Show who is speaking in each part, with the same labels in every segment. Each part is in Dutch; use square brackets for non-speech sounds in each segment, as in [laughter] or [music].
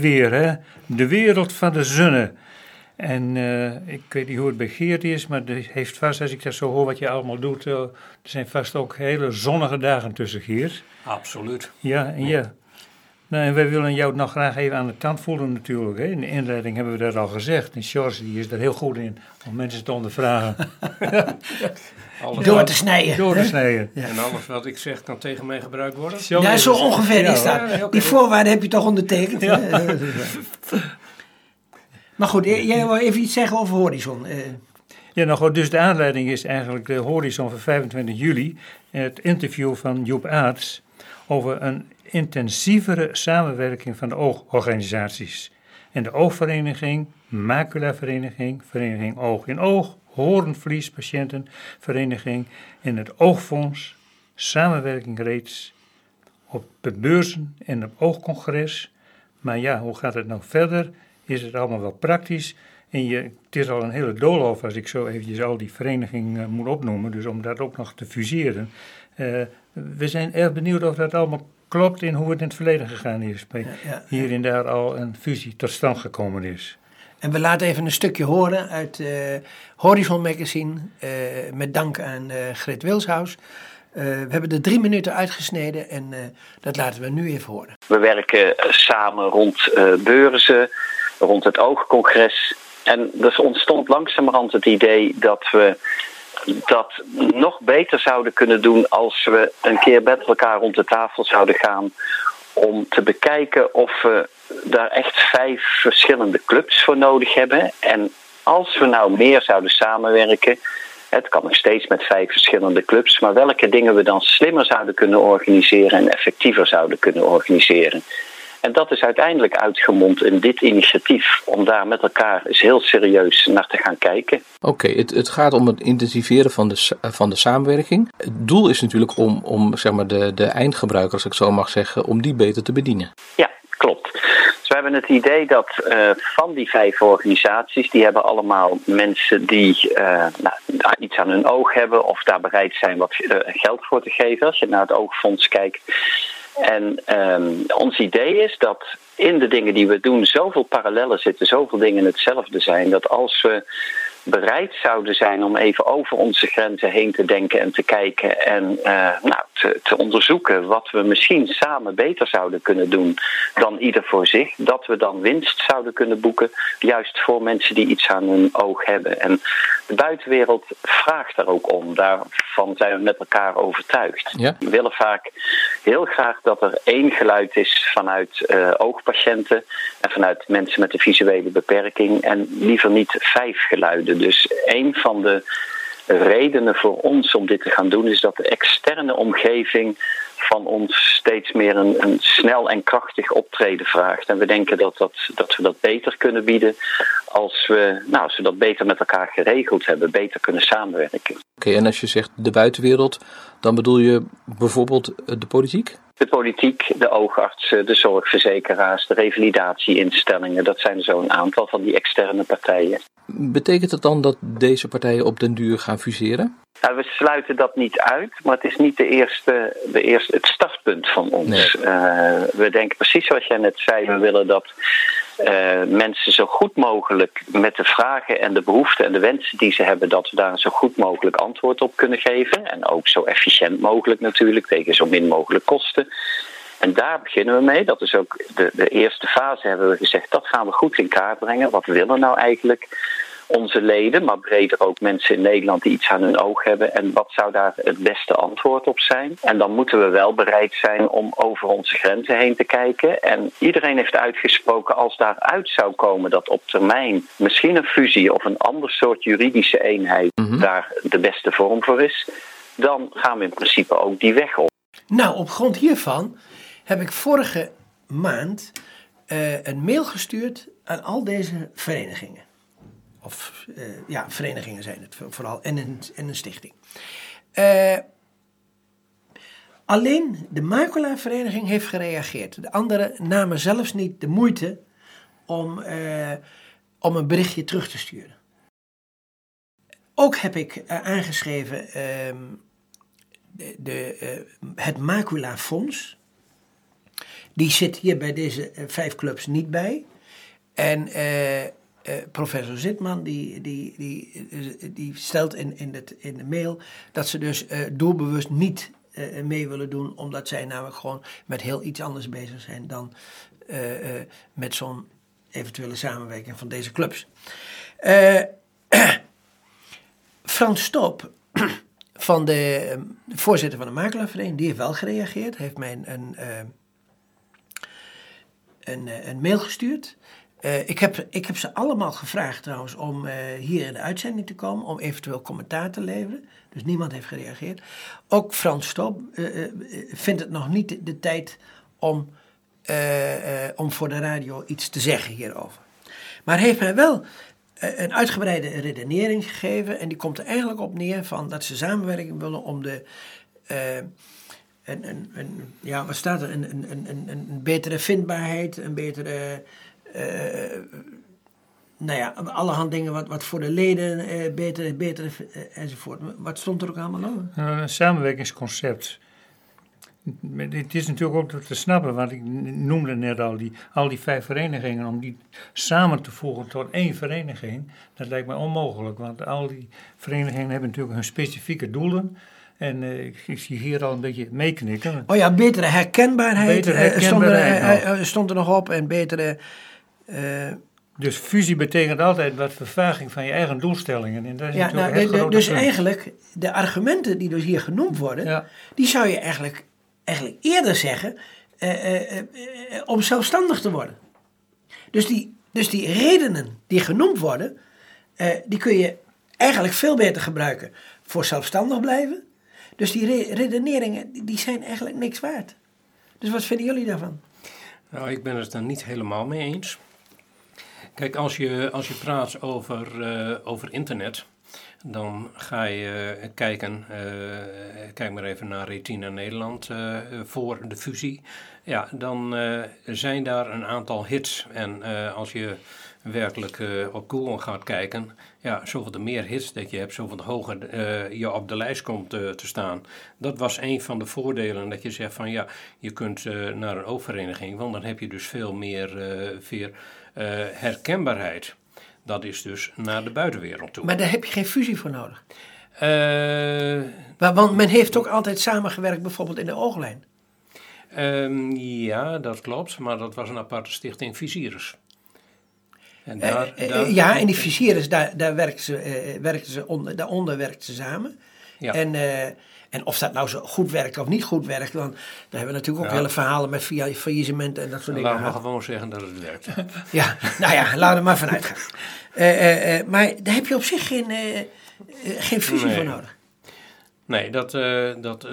Speaker 1: Weer, hè? De wereld van de zonne. En uh, ik weet niet hoe het bij Geert is, maar het heeft vast, als ik dat zo hoor wat je allemaal doet, uh, er zijn vast ook hele zonnige dagen tussen Geert.
Speaker 2: Absoluut.
Speaker 1: Ja, en ja. Nou, en wij willen jou nog graag even aan de tand voelen natuurlijk. Hè. In de inleiding hebben we dat al gezegd. En George die is er heel goed in om mensen te ondervragen. [laughs]
Speaker 3: door te snijden.
Speaker 1: Door te snijden.
Speaker 2: Ja. En alles wat ik zeg kan tegen mij gebruikt worden?
Speaker 3: ja, zo ongeveer is dat. Ja, okay. Die voorwaarden heb je toch ondertekend? Ja. [laughs] maar goed, jij wil even iets zeggen over Horizon. Uh,
Speaker 1: ja, nou goed, dus de aanleiding is eigenlijk de Horizon van 25 juli. Het interview van Joep Aarts over een intensievere samenwerking van de oogorganisaties. En de oogvereniging, maculavereniging, vereniging Oog in Oog, hoornvliespatiëntenvereniging en het Oogfonds, samenwerking reeds op de beurzen en op oogcongres. Maar ja, hoe gaat het nou verder? Is het allemaal wel praktisch? En je, het is al een hele doolhof als ik zo eventjes al die verenigingen uh, moet opnoemen, dus om dat ook nog te fuseren. Uh, we zijn erg benieuwd of dat allemaal klopt in hoe het in het verleden gegaan is. Bij ja, ja, hier en daar al een fusie tot stand gekomen is.
Speaker 3: En we laten even een stukje horen uit uh, Horizon Magazine, uh, met dank aan uh, Grit Wilshuis. we hebben er drie minuten uitgesneden en dat laten we nu even horen.
Speaker 4: We werken samen rond beurzen, rond het oogcongres. En er ontstond langzamerhand het idee dat we dat nog beter zouden kunnen doen als we een keer met elkaar rond de tafel zouden gaan om te bekijken of we daar echt vijf verschillende clubs voor nodig hebben. En als we nou meer zouden samenwerken, het kan nog steeds met vijf verschillende clubs, maar welke dingen we dan slimmer zouden kunnen organiseren en effectiever zouden kunnen organiseren. En dat is uiteindelijk uitgemond in dit initiatief, om daar met elkaar eens heel serieus naar te gaan kijken.
Speaker 5: Oké, het, het gaat om het intensiveren van de, van de samenwerking. Het doel is natuurlijk om, om zeg maar de, de eindgebruiker, als ik zo mag zeggen, om die beter te bedienen.
Speaker 4: Ja, klopt. Dus we hebben het idee dat uh, van die vijf organisaties, die hebben allemaal mensen die uh, nou, iets aan hun oog hebben of daar bereid zijn wat uh, geld voor te geven. Als je naar het oogfonds kijkt. En um, ons idee is dat in de dingen die we doen zoveel parallellen zitten, zoveel dingen hetzelfde zijn, dat als we bereid zouden zijn om even over onze grenzen heen te denken en te kijken en uh, nou, te, te, onderzoeken wat we misschien samen beter zouden kunnen doen dan ieder voor zich, dat we dan winst zouden kunnen boeken, juist voor mensen die iets aan hun oog hebben. En de buitenwereld vraagt daar ook om, daarvan zijn we met elkaar overtuigd. Ja. We willen vaak heel graag dat er één geluid is vanuit uh, oogpatiënten en vanuit mensen met een visuele beperking en liever niet vijf geluiden. Dus een van de redenen voor ons om dit te gaan doen is dat de externe omgeving van ons steeds meer een, een, snel en krachtig optreden vraagt. En we denken dat, dat, dat we dat beter kunnen bieden als we, nou, als we dat beter met elkaar geregeld hebben, beter kunnen samenwerken.
Speaker 5: Oké, en als je zegt de buitenwereld, dan bedoel je bijvoorbeeld de politiek?
Speaker 4: De politiek, de oogartsen, de zorgverzekeraars, de revalidatieinstellingen, dat zijn zo een aantal van die externe partijen.
Speaker 5: Betekent het dan dat deze partijen op den duur gaan fuseren?
Speaker 4: Nou, we sluiten dat niet uit, maar het is niet de eerste, de eerste, het startpunt van ons. Nee. Uh, we denken precies zoals jij net zei, we willen dat uh, mensen zo goed mogelijk met de vragen en de behoeften en de wensen die ze hebben, dat we daar zo goed mogelijk antwoord op kunnen geven. En ook zo efficiënt mogelijk natuurlijk, tegen zo min mogelijk kosten. En daar beginnen we mee. Dat is ook de, de eerste fase, hebben we gezegd, dat gaan we goed in kaart brengen. Wat willen we nou eigenlijk? Onze leden, maar breder ook mensen in Nederland die iets aan hun oog hebben. En wat zou daar het beste antwoord op zijn? En dan moeten we wel bereid zijn om over onze grenzen heen te kijken. En iedereen heeft uitgesproken als daaruit zou komen dat op termijn misschien een fusie of een ander soort juridische eenheid mm-hmm. daar de beste vorm voor is. Dan gaan we in principe ook die weg op.
Speaker 3: Nou, op grond hiervan heb ik vorige maand uh, een mail gestuurd aan al deze verenigingen of uh, ja, verenigingen zijn het vooral, en een, en een stichting. Uh, alleen de Macula-vereniging heeft gereageerd. De anderen namen zelfs niet de moeite om, uh, om een berichtje terug te sturen. Ook heb ik aangeschreven de, de het Macula-fonds. die zit hier bij deze eh, vijf clubs niet bij. En eh, professor Zitman die, die, die, eh, die stelt in, in, het, in de mail dat ze dus eh, doelbewust niet mee willen doen, omdat zij namelijk gewoon met heel iets anders bezig zijn dan met zo'n eventuele samenwerking van deze clubs. [clears throat] Frans Stop, [clears throat] van de voorzitter van de makelaarvereniging, die heeft wel gereageerd. Heeft mij een, een, een mail gestuurd. Eh, ik, heb, ik heb ze allemaal gevraagd trouwens om eh, hier in de uitzending te komen, om eventueel commentaar te leveren. Dus niemand heeft gereageerd. Ook Frans Stop eh, vindt het nog niet de, tijd om, om voor de radio iets te zeggen hierover. Maar heeft mij wel een uitgebreide redenering gegeven. En die komt er eigenlijk op neer van dat ze samenwerking willen om de. ja, wat staat er? Een, een, een, een betere vindbaarheid, een betere. Eh, nou ja, allerhand dingen wat, wat voor de leden eh, beter, beter eh, enzovoort. Wat stond er ook allemaal over?
Speaker 1: Een samenwerkingsconcept. Het is natuurlijk ook te snappen, want ik noemde net al die, al die vijf verenigingen, om die samen te voegen tot één vereniging, dat lijkt mij onmogelijk, want al die verenigingen hebben natuurlijk hun specifieke doelen. En ik, ik zie hier al een beetje meeknikken.
Speaker 3: Oh ja, betere herkenbaarheid.
Speaker 1: Betere
Speaker 3: stond, er,
Speaker 1: herkenbaarheid,
Speaker 3: stond er nog op. En betere. Eh,
Speaker 1: Dus fusie betekent altijd wat vervaging van je eigen doelstellingen. En dat is
Speaker 3: ja,
Speaker 1: natuurlijk
Speaker 3: nou, de- de- dus
Speaker 1: punt.
Speaker 3: eigenlijk, de argumenten die dus hier genoemd worden,
Speaker 1: Ja.
Speaker 3: die zou je eigenlijk, eigenlijk eerder zeggen eh, eh, om zelfstandig te worden. Dus die, dus die redenen die genoemd worden, eh, die kun je eigenlijk veel beter gebruiken voor zelfstandig blijven. Dus die re- redeneringen, die- die zijn eigenlijk niks waard. Dus wat vinden jullie daarvan?
Speaker 2: Nou, ik ben het er niet helemaal mee eens. Kijk, als je, als je praat over, eh, over internet, dan ga je eh, kijken, eh, kijk maar even naar Retina Nederland eh, voor de fusie. Ja, dan zijn daar een aantal hits. En als je werkelijk eh, op Google gaat kijken, ja, zoveel de meer hits dat je hebt, zoveel de hoger je op de lijst komt te staan. Dat was een van de voordelen dat je zegt van ja, je kunt naar een oogvereniging, want dan heb je dus veel meer, veel, herkenbaarheid. Dat is dus naar de buitenwereld toe.
Speaker 3: Maar daar heb je geen fusie voor nodig.
Speaker 2: Eh,
Speaker 3: Maar, want men heeft ook altijd samengewerkt, bijvoorbeeld in de ooglijn.
Speaker 2: ehm, ja, dat klopt, maar dat was een aparte stichting Visiers. En
Speaker 3: Eh,
Speaker 2: daar,
Speaker 3: eh,
Speaker 2: daar-
Speaker 3: ja, en die fusieres, daar, daar werken ze, eh, werken ze onder, daaronder werken ze samen.
Speaker 2: Ja.
Speaker 3: En, eh, en of dat nou zo goed werkt of niet goed werkt, want daar hebben we natuurlijk ook
Speaker 2: Ja.
Speaker 3: hele verhalen met via- faillissementen en dat soort dingen.
Speaker 2: Laten we gewoon zeggen dat het werkt.
Speaker 3: Ja, nou ja, laten we maar vanuit gaan. [laughs] Eh, eh, maar daar heb je op zich geen, geen fusie
Speaker 2: Nee.
Speaker 3: voor nodig.
Speaker 2: Nee, dat, dat, dat,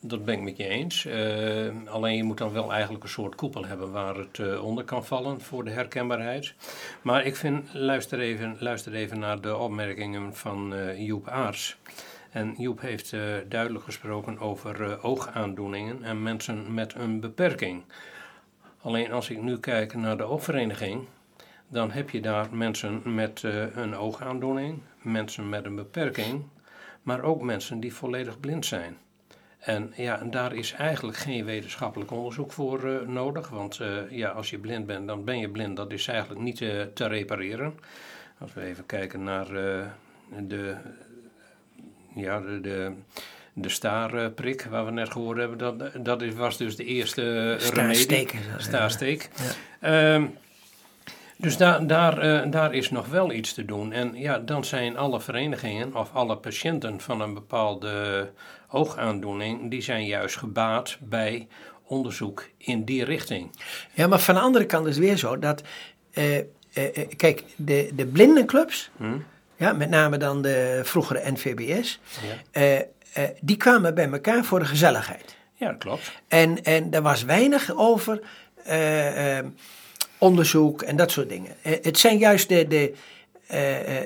Speaker 2: dat ben ik met je eens. Alleen je moet dan wel eigenlijk een soort koepel hebben waar het onder kan vallen voor de herkenbaarheid. Maar ik vind, luister even, luister even naar de opmerkingen van Joep Aars. En Joep heeft eh, duidelijk gesproken over eh, oogaandoeningen en mensen met een beperking. Alleen als ik nu kijk naar de oogvereniging, dan heb je daar mensen met eh, een oogaandoening, mensen met een beperking, maar ook mensen die volledig blind zijn. En ja, daar is eigenlijk geen wetenschappelijk onderzoek voor nodig, want ja, als je blind bent, dan ben je blind. Dat is eigenlijk niet te repareren. Als we even kijken naar de, ja, de, de, de staarprik waar we net gehoord hebben, dat, dat is, was dus de eerste eh, remedie.
Speaker 3: Staarsteken, ja.
Speaker 2: Staarsteek. Ehm, dus daar, daar, eh, daar is nog wel iets te doen. En ja, dan zijn alle verenigingen of alle patiënten van een bepaalde oogaandoening, die zijn juist gebaat bij onderzoek in die richting.
Speaker 3: Ja, maar van de andere kant is het weer zo dat, eh, kijk, de, de blindenclubs,
Speaker 2: Hm?
Speaker 3: Ja, met name dan de vroegere NVBS,
Speaker 2: Ja.
Speaker 3: eh, eh, die kwamen bij elkaar voor de gezelligheid.
Speaker 2: ja, dat klopt.
Speaker 3: En, en er was weinig over eh, onderzoek en dat soort dingen. Het zijn juist de, de,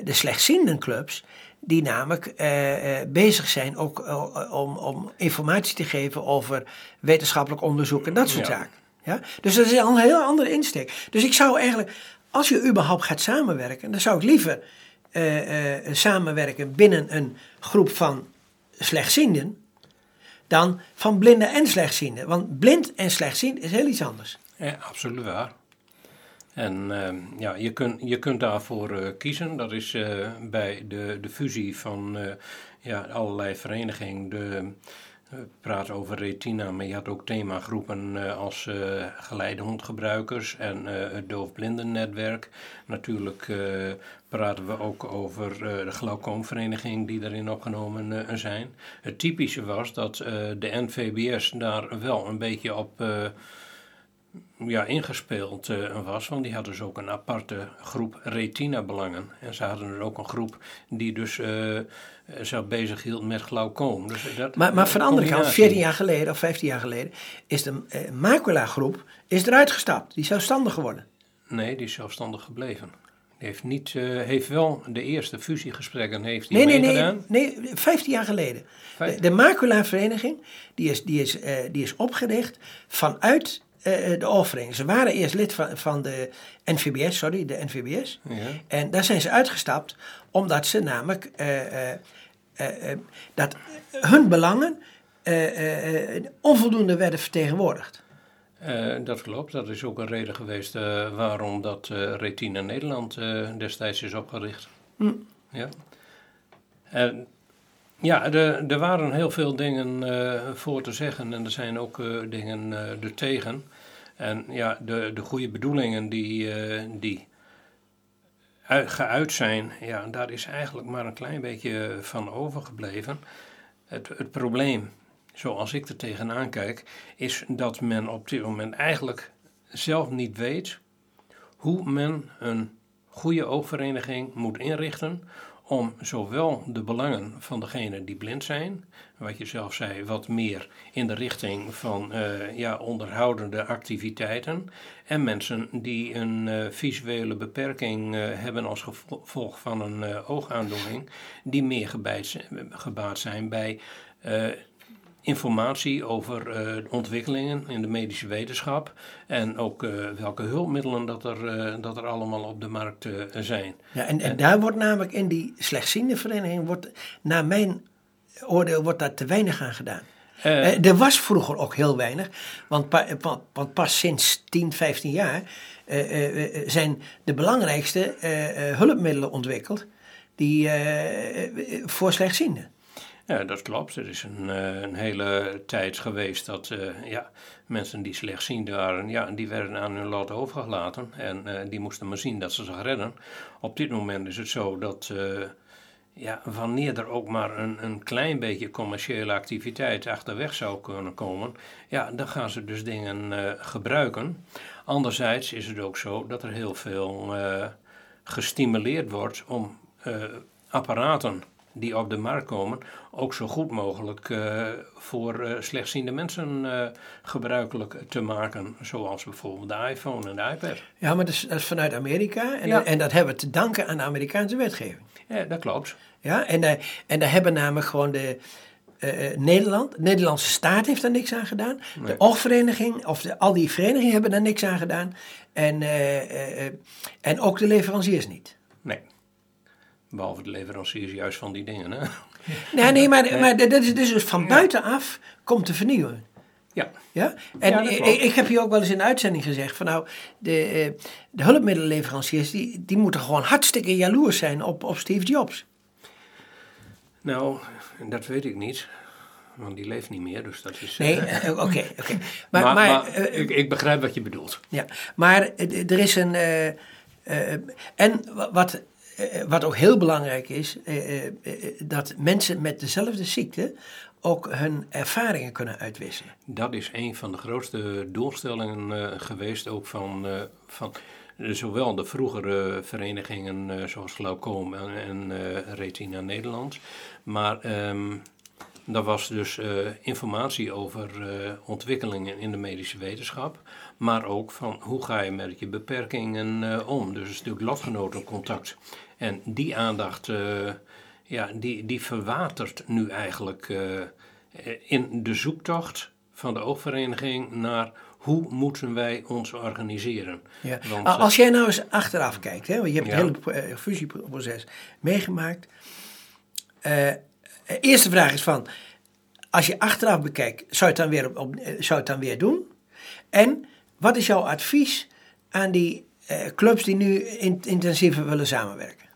Speaker 3: de slechtzienden clubs die namelijk bezig zijn ook om, om informatie te geven over wetenschappelijk onderzoek en dat soort
Speaker 2: Ja.
Speaker 3: zaken. Ja? Dus dat is een heel andere insteek. Dus ik zou eigenlijk, als je überhaupt gaat samenwerken, dan zou ik liever eh, eh, samenwerken binnen een groep van slechtzienden dan van blinden en slechtzienden. Want blind en slechtziend is heel iets anders.
Speaker 2: Ja, absoluut waar. En ehm, ja, je, kunt je kunt daarvoor eh, kiezen. Dat is eh, bij de, de fusie van eh, ja, allerlei verenigingen. De, praten over retina, maar je had ook themagroepen als geleidehondgebruikers en het doofblindennetwerk. Natuurlijk praten we ook over de glaucoomvereniging die daarin opgenomen zijn. Het typische was dat de NVBS daar wel een beetje op ja, ingespeeld uh, was. Want die hadden dus ook een aparte groep retina-belangen. En ze hadden dus ook een groep die dus uh, zich bezig hield met glaucoom. Dus dat,
Speaker 3: maar, maar van de andere kant, 14 jaar geleden of 15 jaar geleden, is de uh, macula-groep is eruit gestapt. Die is zelfstandig geworden.
Speaker 2: Nee, die is zelfstandig gebleven. Die heeft, niet, heeft wel de eerste fusiegesprekken heeft
Speaker 3: nee, nee, nee, nee, 15 jaar geleden. De, de macula-vereniging die is, die, is, die is opgericht vanuit de overheid. Ze waren eerst lid van, van de NVBS, sorry, de NVBS. Ja. En daar zijn ze uitgestapt omdat ze namelijk uh, uh, dat hun belangen onvoldoende werden vertegenwoordigd.
Speaker 2: dat klopt. Dat is ook een reden geweest waarom dat Retina Nederland destijds is opgericht. Hm. Ja. En ja, er, er waren heel veel dingen uh, voor te zeggen en er zijn ook uh, dingen uh, er tegen. En ja, de, de goede bedoelingen die, die geuit zijn, ja, daar is eigenlijk maar een klein beetje van overgebleven. Het, het probleem, zoals ik er tegenaan kijk, is dat men op dit moment eigenlijk zelf niet weet hoe men een goede oogvereniging moet inrichten om zowel de belangen van degenen die blind zijn, wat je zelf zei, wat meer in de richting van uh, ja, onderhoudende activiteiten, en mensen die een uh, visuele beperking uh, hebben als gevolg van een oogaandoening, die meer gebaat zijn bij informatie over uh, ontwikkelingen in de medische wetenschap en ook uh, welke hulpmiddelen dat er, uh, dat er allemaal op de markt zijn.
Speaker 3: Ja, en, en daar wordt namelijk in die slechtziende vereniging, wordt, naar mijn oordeel, wordt daar te weinig aan gedaan. er was vroeger ook heel weinig, want, pa, want pas sinds 10, 15 jaar zijn de belangrijkste hulpmiddelen ontwikkeld die, voor slechtzienden.
Speaker 2: Ja, dat klopt. Er is een, een hele tijd geweest dat uh, ja, mensen die slechtziend waren, ja, die werden aan hun lot overgelaten. En uh, die moesten maar zien dat ze zich redden. Op dit moment is het zo dat ja, wanneer er ook maar een, een klein beetje commerciële activiteit achterweg zou kunnen komen, ja, dan gaan ze dus dingen gebruiken. Anderzijds is het ook zo dat er heel veel gestimuleerd wordt om apparaten die op de markt komen ook zo goed mogelijk uh, voor uh, slechtziende mensen uh, gebruikelijk te maken. Zoals bijvoorbeeld de iPhone en de iPad.
Speaker 3: Ja, maar dat is, dat is vanuit Amerika en, ja. en dat hebben we te danken aan de Amerikaanse wetgeving.
Speaker 2: Ja, dat klopt.
Speaker 3: Ja, en, en daar hebben namelijk gewoon de... Nederland, de Nederlandse staat heeft daar niks aan gedaan. Nee. De oogvereniging, of de, al die verenigingen hebben daar niks aan gedaan. En, en ook de leveranciers niet.
Speaker 2: Behalve de leveranciers juist van die dingen. Hè?
Speaker 3: Nee, nee, maar, maar dat is dus van buitenaf komt te vernieuwen.
Speaker 2: Ja.
Speaker 3: ja? En ik, ik, heb hier ook wel eens in de uitzending gezegd van nou, de, eh, de hulpmiddelenleveranciers die, die moeten gewoon hartstikke jaloers zijn op, op Steve Jobs.
Speaker 2: Nou, dat weet ik niet. Want die leeft niet meer, dus dat is...
Speaker 3: Nee, eh, oké, oké. Okay, [laughs]
Speaker 2: Maar, maar, maar uh, ik, ik, begrijp wat je bedoelt.
Speaker 3: Ja, maar er is een... Uh, en wat eh, wat ook heel belangrijk is, eh, eh, dat mensen met dezelfde ziekte ook hun ervaringen kunnen uitwisselen.
Speaker 2: Dat is een van de grootste doelstellingen geweest, ook van, van zowel de vroegere verenigingen zoals Glaucoom en, en Retina Nederland, maar um, dat was dus informatie over ontwikkelingen in de medische wetenschap, maar ook van hoe ga je met je beperkingen om. Dus een stuk lotgenotencontact. En die aandacht, ja, die, die verwatert nu eigenlijk in de zoektocht van de oogvereniging naar hoe moeten wij ons organiseren.
Speaker 3: Ja. Want, Als jij nou eens achteraf kijkt, hè, want je hebt ja. het hele fusieproces meegemaakt. Eerste vraag is van, als je achteraf bekijkt, zou je het dan weer, op, zou het dan weer doen? En Wat is jouw advies aan die eh, clubs die nu in, intensiever willen samenwerken?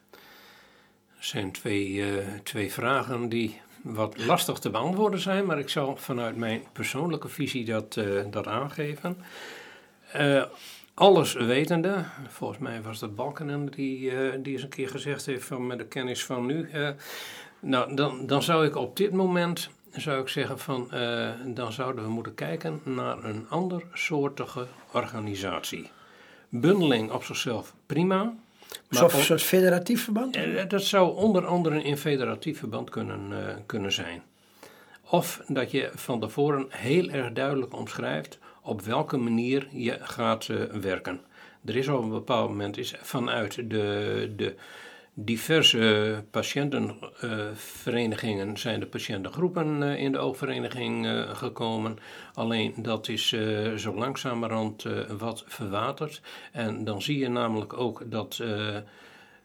Speaker 2: Er zijn twee, eh, twee vragen die wat lastig te beantwoorden zijn, maar ik zal vanuit mijn persoonlijke visie dat, eh, dat aangeven. Alles wetende, volgens mij was dat Balkenende die, die eens een keer gezegd heeft van met de kennis van nu. Nou, dan, dan zou ik op dit moment zou ik zeggen van eh, dan zouden we moeten kijken naar een ander soortige organisatie. Bundeling op zichzelf prima.
Speaker 3: Zo'n
Speaker 2: ook-
Speaker 3: soort federatief verband?
Speaker 2: eh, Dat zou onder andere in federatief verband kunnen, eh, kunnen zijn. Of dat je van tevoren heel erg duidelijk omschrijft op welke manier je gaat werken. Er is op een bepaald moment is vanuit de, de diverse patiëntenverenigingen zijn de patiëntengroepen eh, in de oogvereniging eh, gekomen. Alleen dat is eh, zo langzamerhand eh, wat verwaterd. En dan zie je namelijk ook dat eh,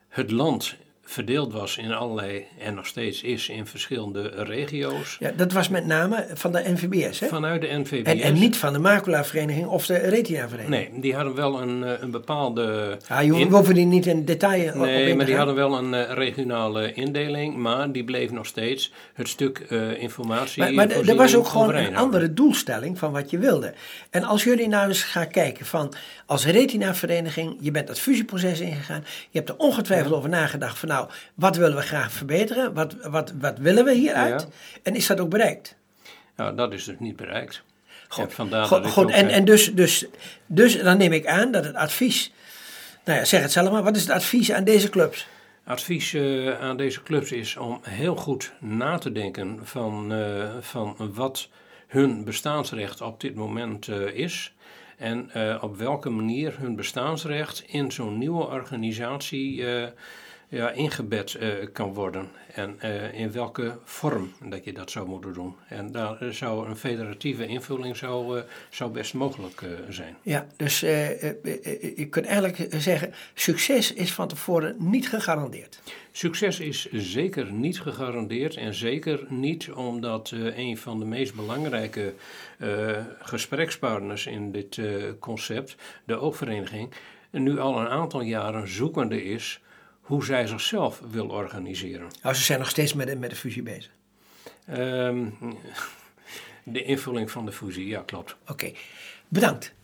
Speaker 2: het land verdeeld was in allerlei, en nog steeds is, in verschillende regio's.
Speaker 3: Ja, dat was met name van de NVBS, hè?
Speaker 2: Vanuit de NVBS.
Speaker 3: En, en niet van de maculavereniging of de retinavereniging.
Speaker 2: Nee, die hadden wel een, eh, een bepaalde...
Speaker 3: Ja, je hoeft-
Speaker 2: in-
Speaker 3: we hoeven die niet in detail op
Speaker 2: Nee, maar die hadden wel een eh, regionale indeling, maar die bleef nog steeds het stuk eh, informatie.
Speaker 3: Maar, maar er- was ook gewoon een andere doelstelling van wat je wilde. En als jullie nou eens gaan kijken van als retinavereniging, je bent dat fusieproces ingegaan, je hebt er ongetwijfeld over nagedacht van nou, wat willen we graag verbeteren, wat, wat, wat willen we hieruit?
Speaker 2: Ja.
Speaker 3: En is dat ook bereikt?
Speaker 2: Nou, dat is dus niet bereikt.
Speaker 3: Goed,
Speaker 2: En
Speaker 3: goed, En, en dus, dus, dus dan neem ik aan dat het advies, nou ja, zeg het zelf maar, wat is het advies aan deze clubs?
Speaker 2: Advies eh, aan deze clubs is om heel goed na te denken van, eh, van wat hun bestaansrecht op dit moment eh, is. En op welke manier hun bestaansrecht in zo'n nieuwe organisatie ja, ingebed eh, kan worden. En eh, in welke vorm dat je dat zou moeten doen. En daar eh, zou een federatieve invulling zou, zou best mogelijk zijn.
Speaker 3: Ja, dus je kunt eigenlijk zeggen, succes is van tevoren niet gegarandeerd.
Speaker 2: Succes is zeker niet gegarandeerd en zeker niet omdat een van de meest belangrijke gesprekspartners in dit concept, de oogvereniging, nu al een aantal jaren zoekende is hoe zij zichzelf wil organiseren.
Speaker 3: Nou, ze zijn nog steeds met de, met de fusie bezig.
Speaker 2: Ehm, [laughs] de invulling van de fusie, ja klopt.
Speaker 3: Oké, bedankt.